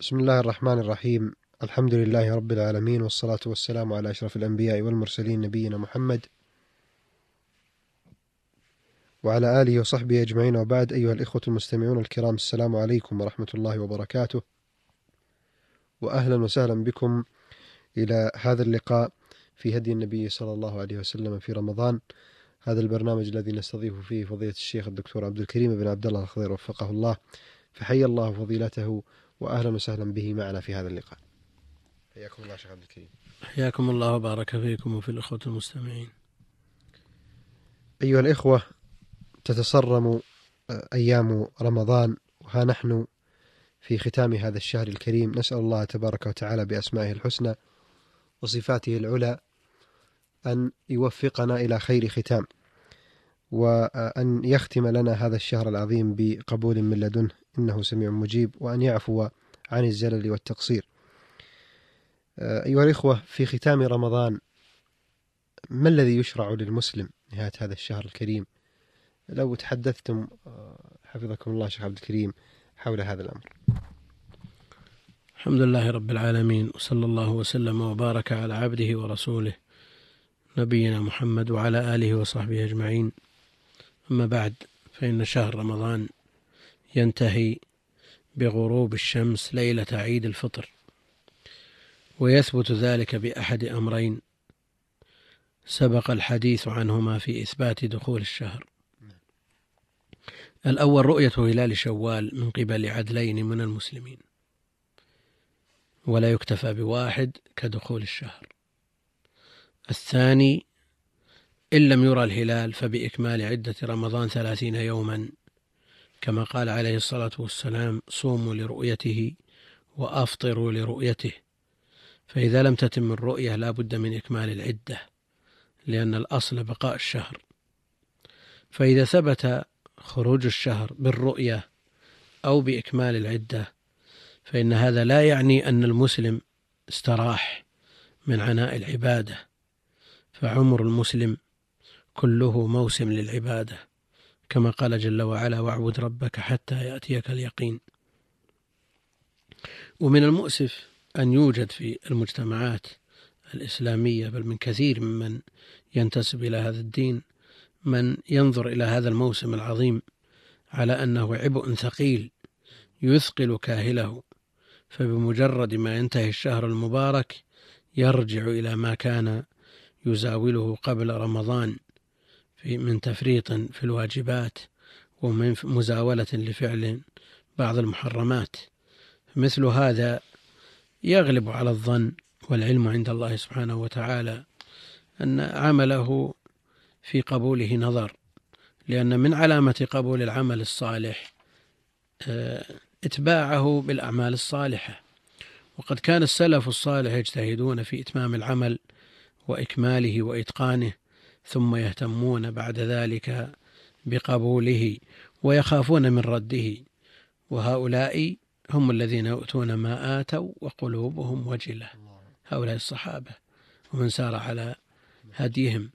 بسم الله الرحمن الرحيم. الحمد لله رب العالمين والصلاة والسلام على أشرف الأنبياء والمرسلين نبينا محمد وعلى آله وصحبه أجمعين. وبعد أيها الإخوة المستمعون الكرام السلام عليكم ورحمة الله وبركاته. وأهلا وسهلا بكم إلى هذا اللقاء في هدي النبي صلى الله عليه وسلم في رمضان. هذا البرنامج الذي نستضيف فيه فضيلة الشيخ الدكتور عبد الكريم بن عبد الله الخضير وفقه الله. فحيا الله فضيلته. وأهلا وسهلا به معنا في هذا اللقاء. حياكم الله شيخ عبد الكريم. حياكم الله وبارك فيكم وفي الإخوة المستمعين. أيها الإخوة تتصرم أيام رمضان وها نحن في ختام هذا الشهر الكريم. نسأل الله تبارك وتعالى بأسمائه الحسنى وصفاته العلى أن يوفقنا إلى خير ختام. وأن يختم لنا هذا الشهر العظيم بقبول من لدنه. إنه سميع مجيب وأن يعفو عن الزلل والتقصير. أيها الإخوة في ختام رمضان ما الذي يشرع للمسلم نهاية هذا الشهر الكريم؟ لو تحدثتم حفظكم الله شيخ عبد الكريم حول هذا الأمر. الحمد لله رب العالمين وصلى الله وسلم وبارك على عبده ورسوله نبينا محمد وعلى آله وصحبه أجمعين. أما بعد فإن شهر رمضان ينتهي بغروب الشمس ليلة عيد الفطر ويثبت ذلك بأحد أمرين سبق الحديث عنهما في إثبات دخول الشهر. الأول رؤية هلال شوال من قبل عدلين من المسلمين ولا يكتفى بواحد كدخول الشهر. الثاني إن لم يرى الهلال فبإكمال عدة رمضان ثلاثين يوما. كما قال عليه الصلاة والسلام صوموا لرؤيته وأفطروا لرؤيته. فإذا لم تتم الرؤية لا بد من إكمال العدة لأن الأصل بقاء الشهر. فإذا ثبت خروج الشهر بالرؤية أو بإكمال العدة فإن هذا لا يعني أن المسلم استراح من عناء العبادة. فعمر المسلم كله موسم للعبادة كما قال جل وعلا واعبد ربك حتى يأتيك اليقين. ومن المؤسف أن يوجد في المجتمعات الإسلامية بل من كثير ممن ينتسب إلى هذا الدين من ينظر إلى هذا الموسم العظيم على أنه عبء ثقيل يثقل كاهله فبمجرد ما ينتهي الشهر المبارك يرجع إلى ما كان يزاوله قبل رمضان. في من تفريط في الواجبات ومن مزاولة لفعل بعض المحرمات. مثل هذا يغلب على الظن والعلم عند الله سبحانه وتعالى أن عمله في قبوله نظر لأن من علامة قبول العمل الصالح آه، إتباعه بالأعمال الصالحة. وقد كان السلف الصالح يجتهدون في إتمام العمل وإكماله وإتقانه ثم يهتمون بعد ذلك بقبوله ويخافون من رده. وهؤلاء هم الذين يؤتون ما آتوا وقلوبهم وجلة. هؤلاء الصحابة ومن سار على هديهم.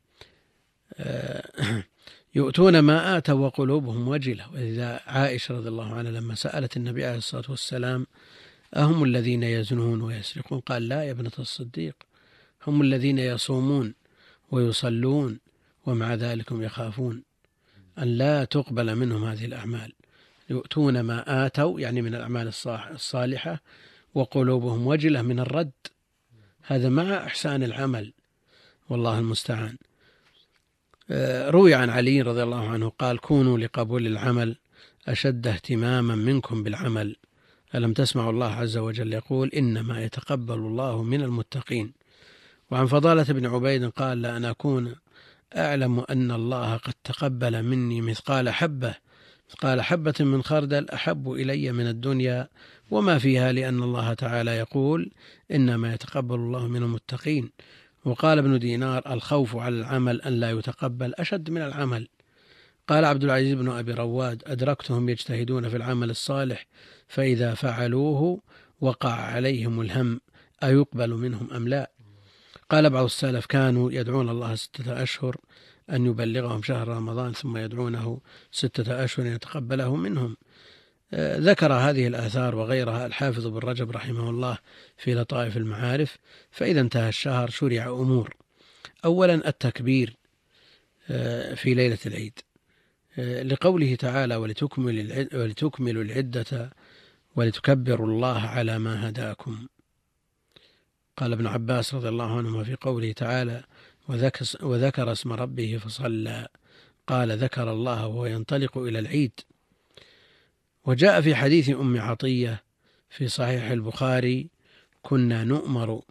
آه، يؤتون ما آتوا وقلوبهم وجلة. وإذا عائشة رضي الله عنها لما سألت النبي عليه الصلاة والسلام أهم الذين يزنون ويسرقون؟ قال لا يا ابنة الصديق هم الذين يصومون. ويصلون ومع ذلك يخافون أن لا تقبل منهم هذه الأعمال. يؤتون ما آتوا يعني من الأعمال الصالحة وقلوبهم وجلة من الرد. هذا مع إحسان العمل والله المستعان. آه، روي عن علي رضي الله عنه قال كونوا لقبول العمل أشد اهتماما منكم بالعمل. ألم تسمعوا الله عز وجل يقول إنما يتقبل الله من المتقين. وعن فضالة بن عبيد قال لأن أكون أعلم أن الله قد تقبل مني مثقال حبة مثقال حبة من خردل أحب إلي من الدنيا وما فيها لأن الله تعالى يقول إنما يتقبل الله من المتقين. وقال ابن دينار الخوف على العمل أن لا يتقبل أشد من العمل. قال عبد العزيز بن أبي رواد أدركتهم يجتهدون في العمل الصالح فإذا فعلوه وقع عليهم الهم أيقبل منهم أم لا؟ قال بعض السلف كانوا يدعون الله ستة أشهر أن يبلغهم شهر رمضان ثم يدعونه ستة أشهر يتقبله منهم. ذكر هذه الآثار وغيرها الحافظ بن رجب رحمه الله في لطائف المعارف فإذا انتهى الشهر شرع أمور. أولا التكبير في ليلة العيد. لقوله تعالى ولتكمل ولتكملوا العدة ولتكبروا الله على ما هداكم. قال ابن عباس رضي الله عنهما في قوله تعالى وذكر اسم ربه فصلى. قال ذكر الله وهو ينطلق إلى العيد وجاء في حديث أم عطية في صحيح البخاري كنا نؤمر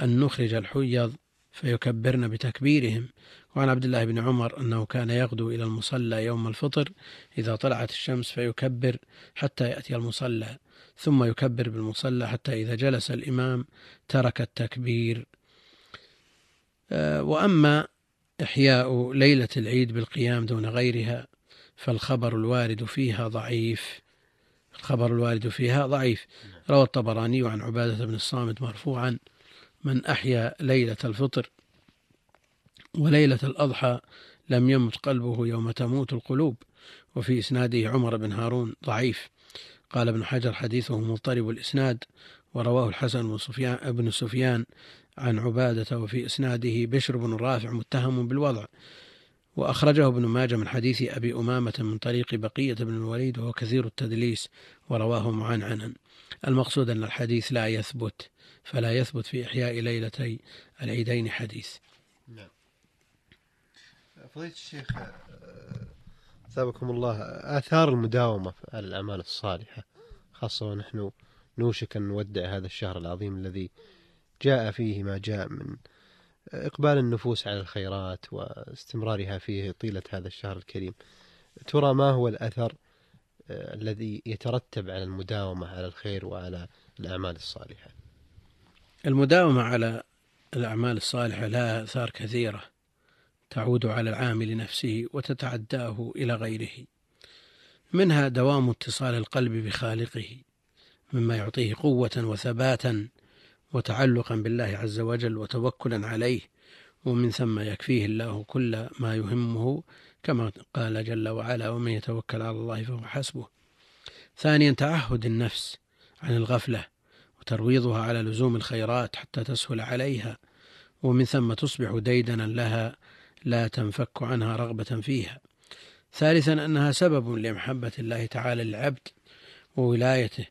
أن نخرج الحيض فيكبرن بتكبيرهم وعن عبد الله بن عمر أنه كان يغدو إلى المصلى يوم الفطر إذا طلعت الشمس فيكبر حتى يأتي المصلى. ثم يكبر بالمصلى حتى إذا جلس الإمام ترك التكبير. آه، وأما إحياء ليلة العيد بالقيام دون غيرها فالخبر الوارد فيها ضعيف. الخبر الوارد فيها ضعيف. روى الطبراني عن عبادة بن الصامت مرفوعا من أحيا ليلة الفطر وليلة الأضحى لم يمت قلبه يوم تموت القلوب. وفي إسناده عمر بن هارون ضعيف. قال ابن حجر حديثه مضطرب الإسناد ورواه الحسن بن سفيان, بن سفيان عن عبادة وفي إسناده بشر بن رافع متهم بالوضع. وأخرجه ابن ماجه من حديث أبي أمامة من طريق بقية بن الوليد وهو كثير التدليس ورواه معنعنا المقصود أن الحديث لا يثبت فلا يثبت في إحياء ليلتي العيدين حديث. نعم. فضيلة الشيخ ثابكم الله آثار المداومة على الأعمال الصالحة خاصة ونحن نوشك أن نودع هذا الشهر العظيم الذي جاء فيه ما جاء من إقبال النفوس على الخيرات واستمرارها فيه طيلة هذا الشهر الكريم. ترى ما هو الأثر آه، الذي يترتب على المداومة على الخير وعلى الأعمال الصالحة؟ المداومة على الأعمال الصالحة لها آثار كثيرة. تعود على العامل نفسه وتتعداه إلى غيره. منها دوام اتصال القلب بخالقه مما يعطيه قوة وثباتا وتعلقا بالله عز وجل وتوكلا عليه ومن ثم يكفيه الله كل ما يهمه كما قال جل وعلا ومن يتوكل على الله فهو حسبه ثانيا تعهد النفس عن الغفلة وترويضها على لزوم الخيرات حتى تسهل عليها ومن ثم تصبح ديدنا لها لا تنفك عنها رغبة فيها. ثالثا أنها سبب لمحبة الله تعالى للعبد وولايته.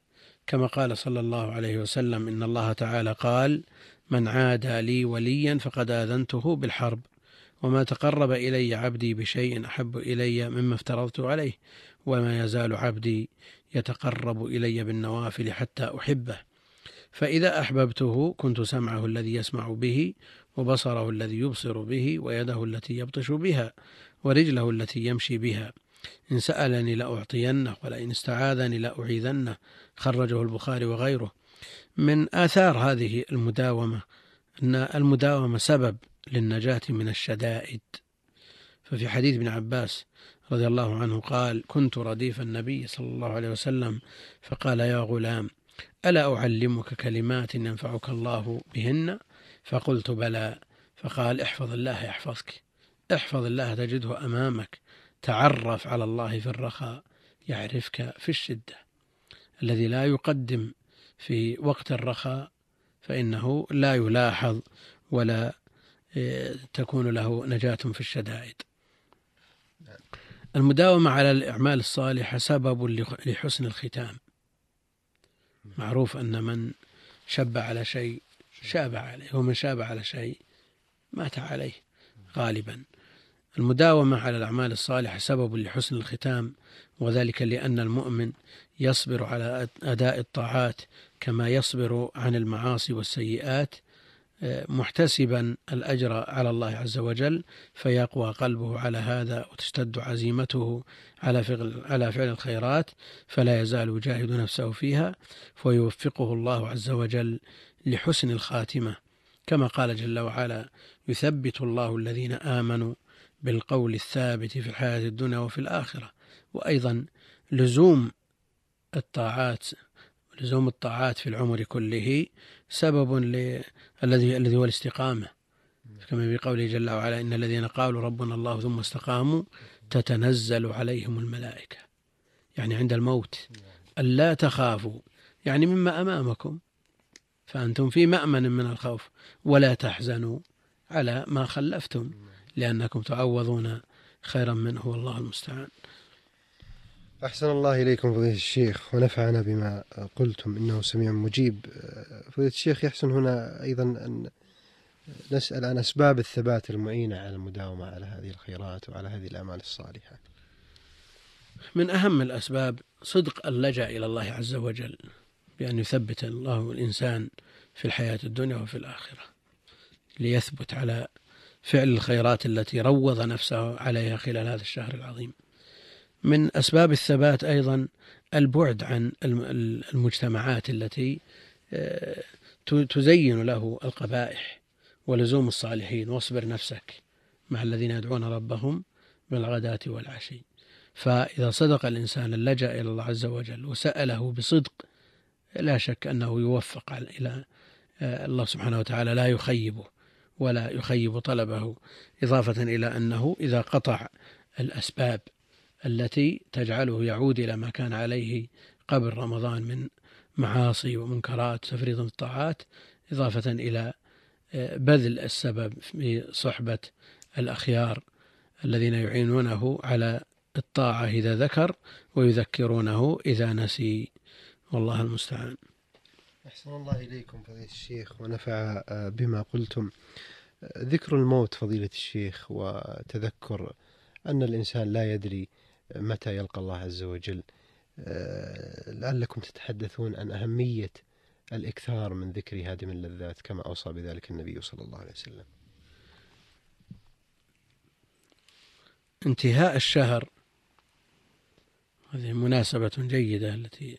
كما قال صلى الله عليه وسلم إن الله تعالى قال من عادى لي وليا فقد آذنته بالحرب وما تقرب إلي عبدي بشيء أحب إلي مما افترضت عليه وما يزال عبدي يتقرب إلي بالنوافل حتى أحبه. فإذا أحببته كنت سمعه الذي يسمع به وبصره الذي يبصر به ويده التي يبطش بها ورجله التي يمشي بها. إن سألني لأعطينه ولئن استعاذني لأعيذنه. خرجه البخاري وغيره. من آثار هذه المداومة أن المداومة سبب للنجاة من الشدائد. ففي حديث ابن عباس رضي الله عنه قال كنت رديف النبي صلى الله عليه وسلم. فقال يا غلام ألا أعلمك كلمات ينفعك الله بهن؟ فقلت بلى. فقال احفظ الله يحفظك. احفظ الله تجده أمامك. تعرف على الله في الرخاء يعرفك في الشدة. الذي لا يقدم في وقت الرخاء فإنه لا يلاحظ ولا آه، تكون له نجاة في الشدائد. المداومة على الأعمال الصالحة سبب لحسن الختام. معروف أن من شب على شيء شاب عليه ومن شاب على شيء مات عليه غالبا. المداومة على الأعمال الصالحة سبب لحسن الختام وذلك لأن المؤمن يصبر على أداء الطاعات كما يصبر عن المعاصي والسيئات آه، محتسبا الأجر على الله عز وجل فيقوى قلبه على هذا وتشتد عزيمته على فعل, على فعل الخيرات فلا يزال يجاهد نفسه فيها فيوفقه الله عز وجل لحسن الخاتمة. كما قال جل وعلا يثبت الله الذين آمنوا بالقول الثابت في الحياة الدنيا وفي الآخرة. وأيضا لزوم الطاعات لزوم الطاعات في العمر كله سبب الذي الذي هو الاستقامة. كما في قوله جل وعلا إن الذين قالوا ربنا الله ثم استقاموا تتنزل عليهم الملائكة. يعني عند الموت. ألا تخافوا. يعني مما أمامكم. فأنتم في مأمن من الخوف ولا تحزنوا على ما خلفتم لأنكم تعوضون خيرا منه والله المستعان. أحسن الله إليكم فضيلة الشيخ ونفعنا بما قلتم إنه سميع مجيب. فضيلة الشيخ يحسن هنا أيضا أن نسأل عن أسباب الثبات المعينة على المداومة على هذه الخيرات وعلى هذه الأعمال الصالحة. من أهم الأسباب صدق اللجأ إلى الله عز وجل. بأن يثبت الله الإنسان في الحياة الدنيا وفي الآخرة ليثبت على فعل الخيرات التي روض نفسه عليها خلال هذا الشهر العظيم. من أسباب الثبات أيضا البعد عن المجتمعات التي آه، تزين له القبائح ولزوم الصالحين. واصبر نفسك مع الذين يدعون ربهم بالغداة والعشي. فإذا صدق الإنسان اللجأ إلى الله عز وجل وسأله بصدق لا شك أنه يوفق إلى آه، الله سبحانه وتعالى لا يخيبه ولا يخيب طلبه إضافة إلى أنه إذا قطع الأسباب التي تجعله يعود إلى ما كان عليه قبل رمضان من معاصي ومنكرات تفريط الطاعات إضافة إلى آه، بذل السبب في صحبة الأخيار الذين يعينونه على الطاعة إذا ذكر ويذكرونه إذا نسي. والله المستعان. أحسن الله إليكم فضيلة الشيخ ونفع آه، بما قلتم. آه، ذكر الموت فضيلة الشيخ وتذكر أن الإنسان لا يدري متى يلقى الله عز وجل. آه، لعلكم تتحدثون عن أهمية الإكثار من ذكر هادم اللذات كما أوصى بذلك النبي صلى الله عليه وسلم. انتهاء الشهر هذه مناسبة جيدة التي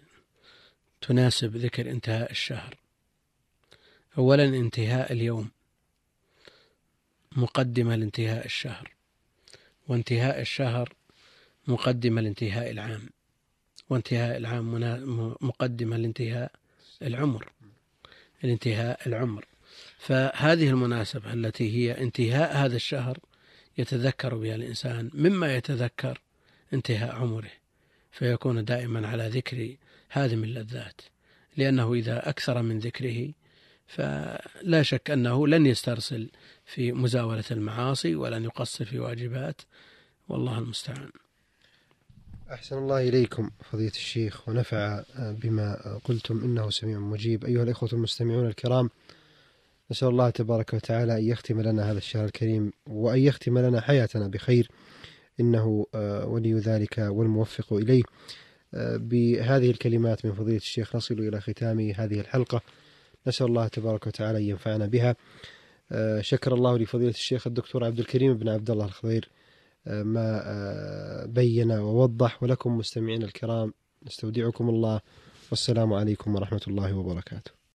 تناسب ذكر انتهاء الشهر. أولا انتهاء اليوم مقدمة لانتهاء الشهر وانتهاء الشهر مقدمة لانتهاء العام وانتهاء العام مقدمة لانتهاء العمر الانتهاء العمر. فهذه المناسبة التي هي انتهاء هذا الشهر يتذكر بها الإنسان مما يتذكر انتهاء عمره. فيكون دائما على ذكر هادم اللذات لأنه إذا أكثر من ذكره فلا شك أنه لن يسترسل في مزاولة المعاصي ولن يقصر في واجبات والله المستعان. أحسن الله إليكم فضيلة الشيخ ونفع بما قلتم إنه سميع مجيب. أيها الإخوة المستمعون الكرام نسأل الله تبارك وتعالى أن يختم لنا هذا الشهر الكريم وأن يختم لنا حياتنا بخير. إنه ولي ذلك والموفق إليه. بهذه الكلمات من فضيلة الشيخ نصل إلى ختام هذه الحلقة. نسأل الله تبارك وتعالى أن ينفعنا بها. شكر الله لفضيلة الشيخ الدكتور عبد الكريم بن عبد الله الخضير. ما بين ووضح ولكم مستمعين الكرام نستودعكم الله. والسلام عليكم ورحمة الله وبركاته.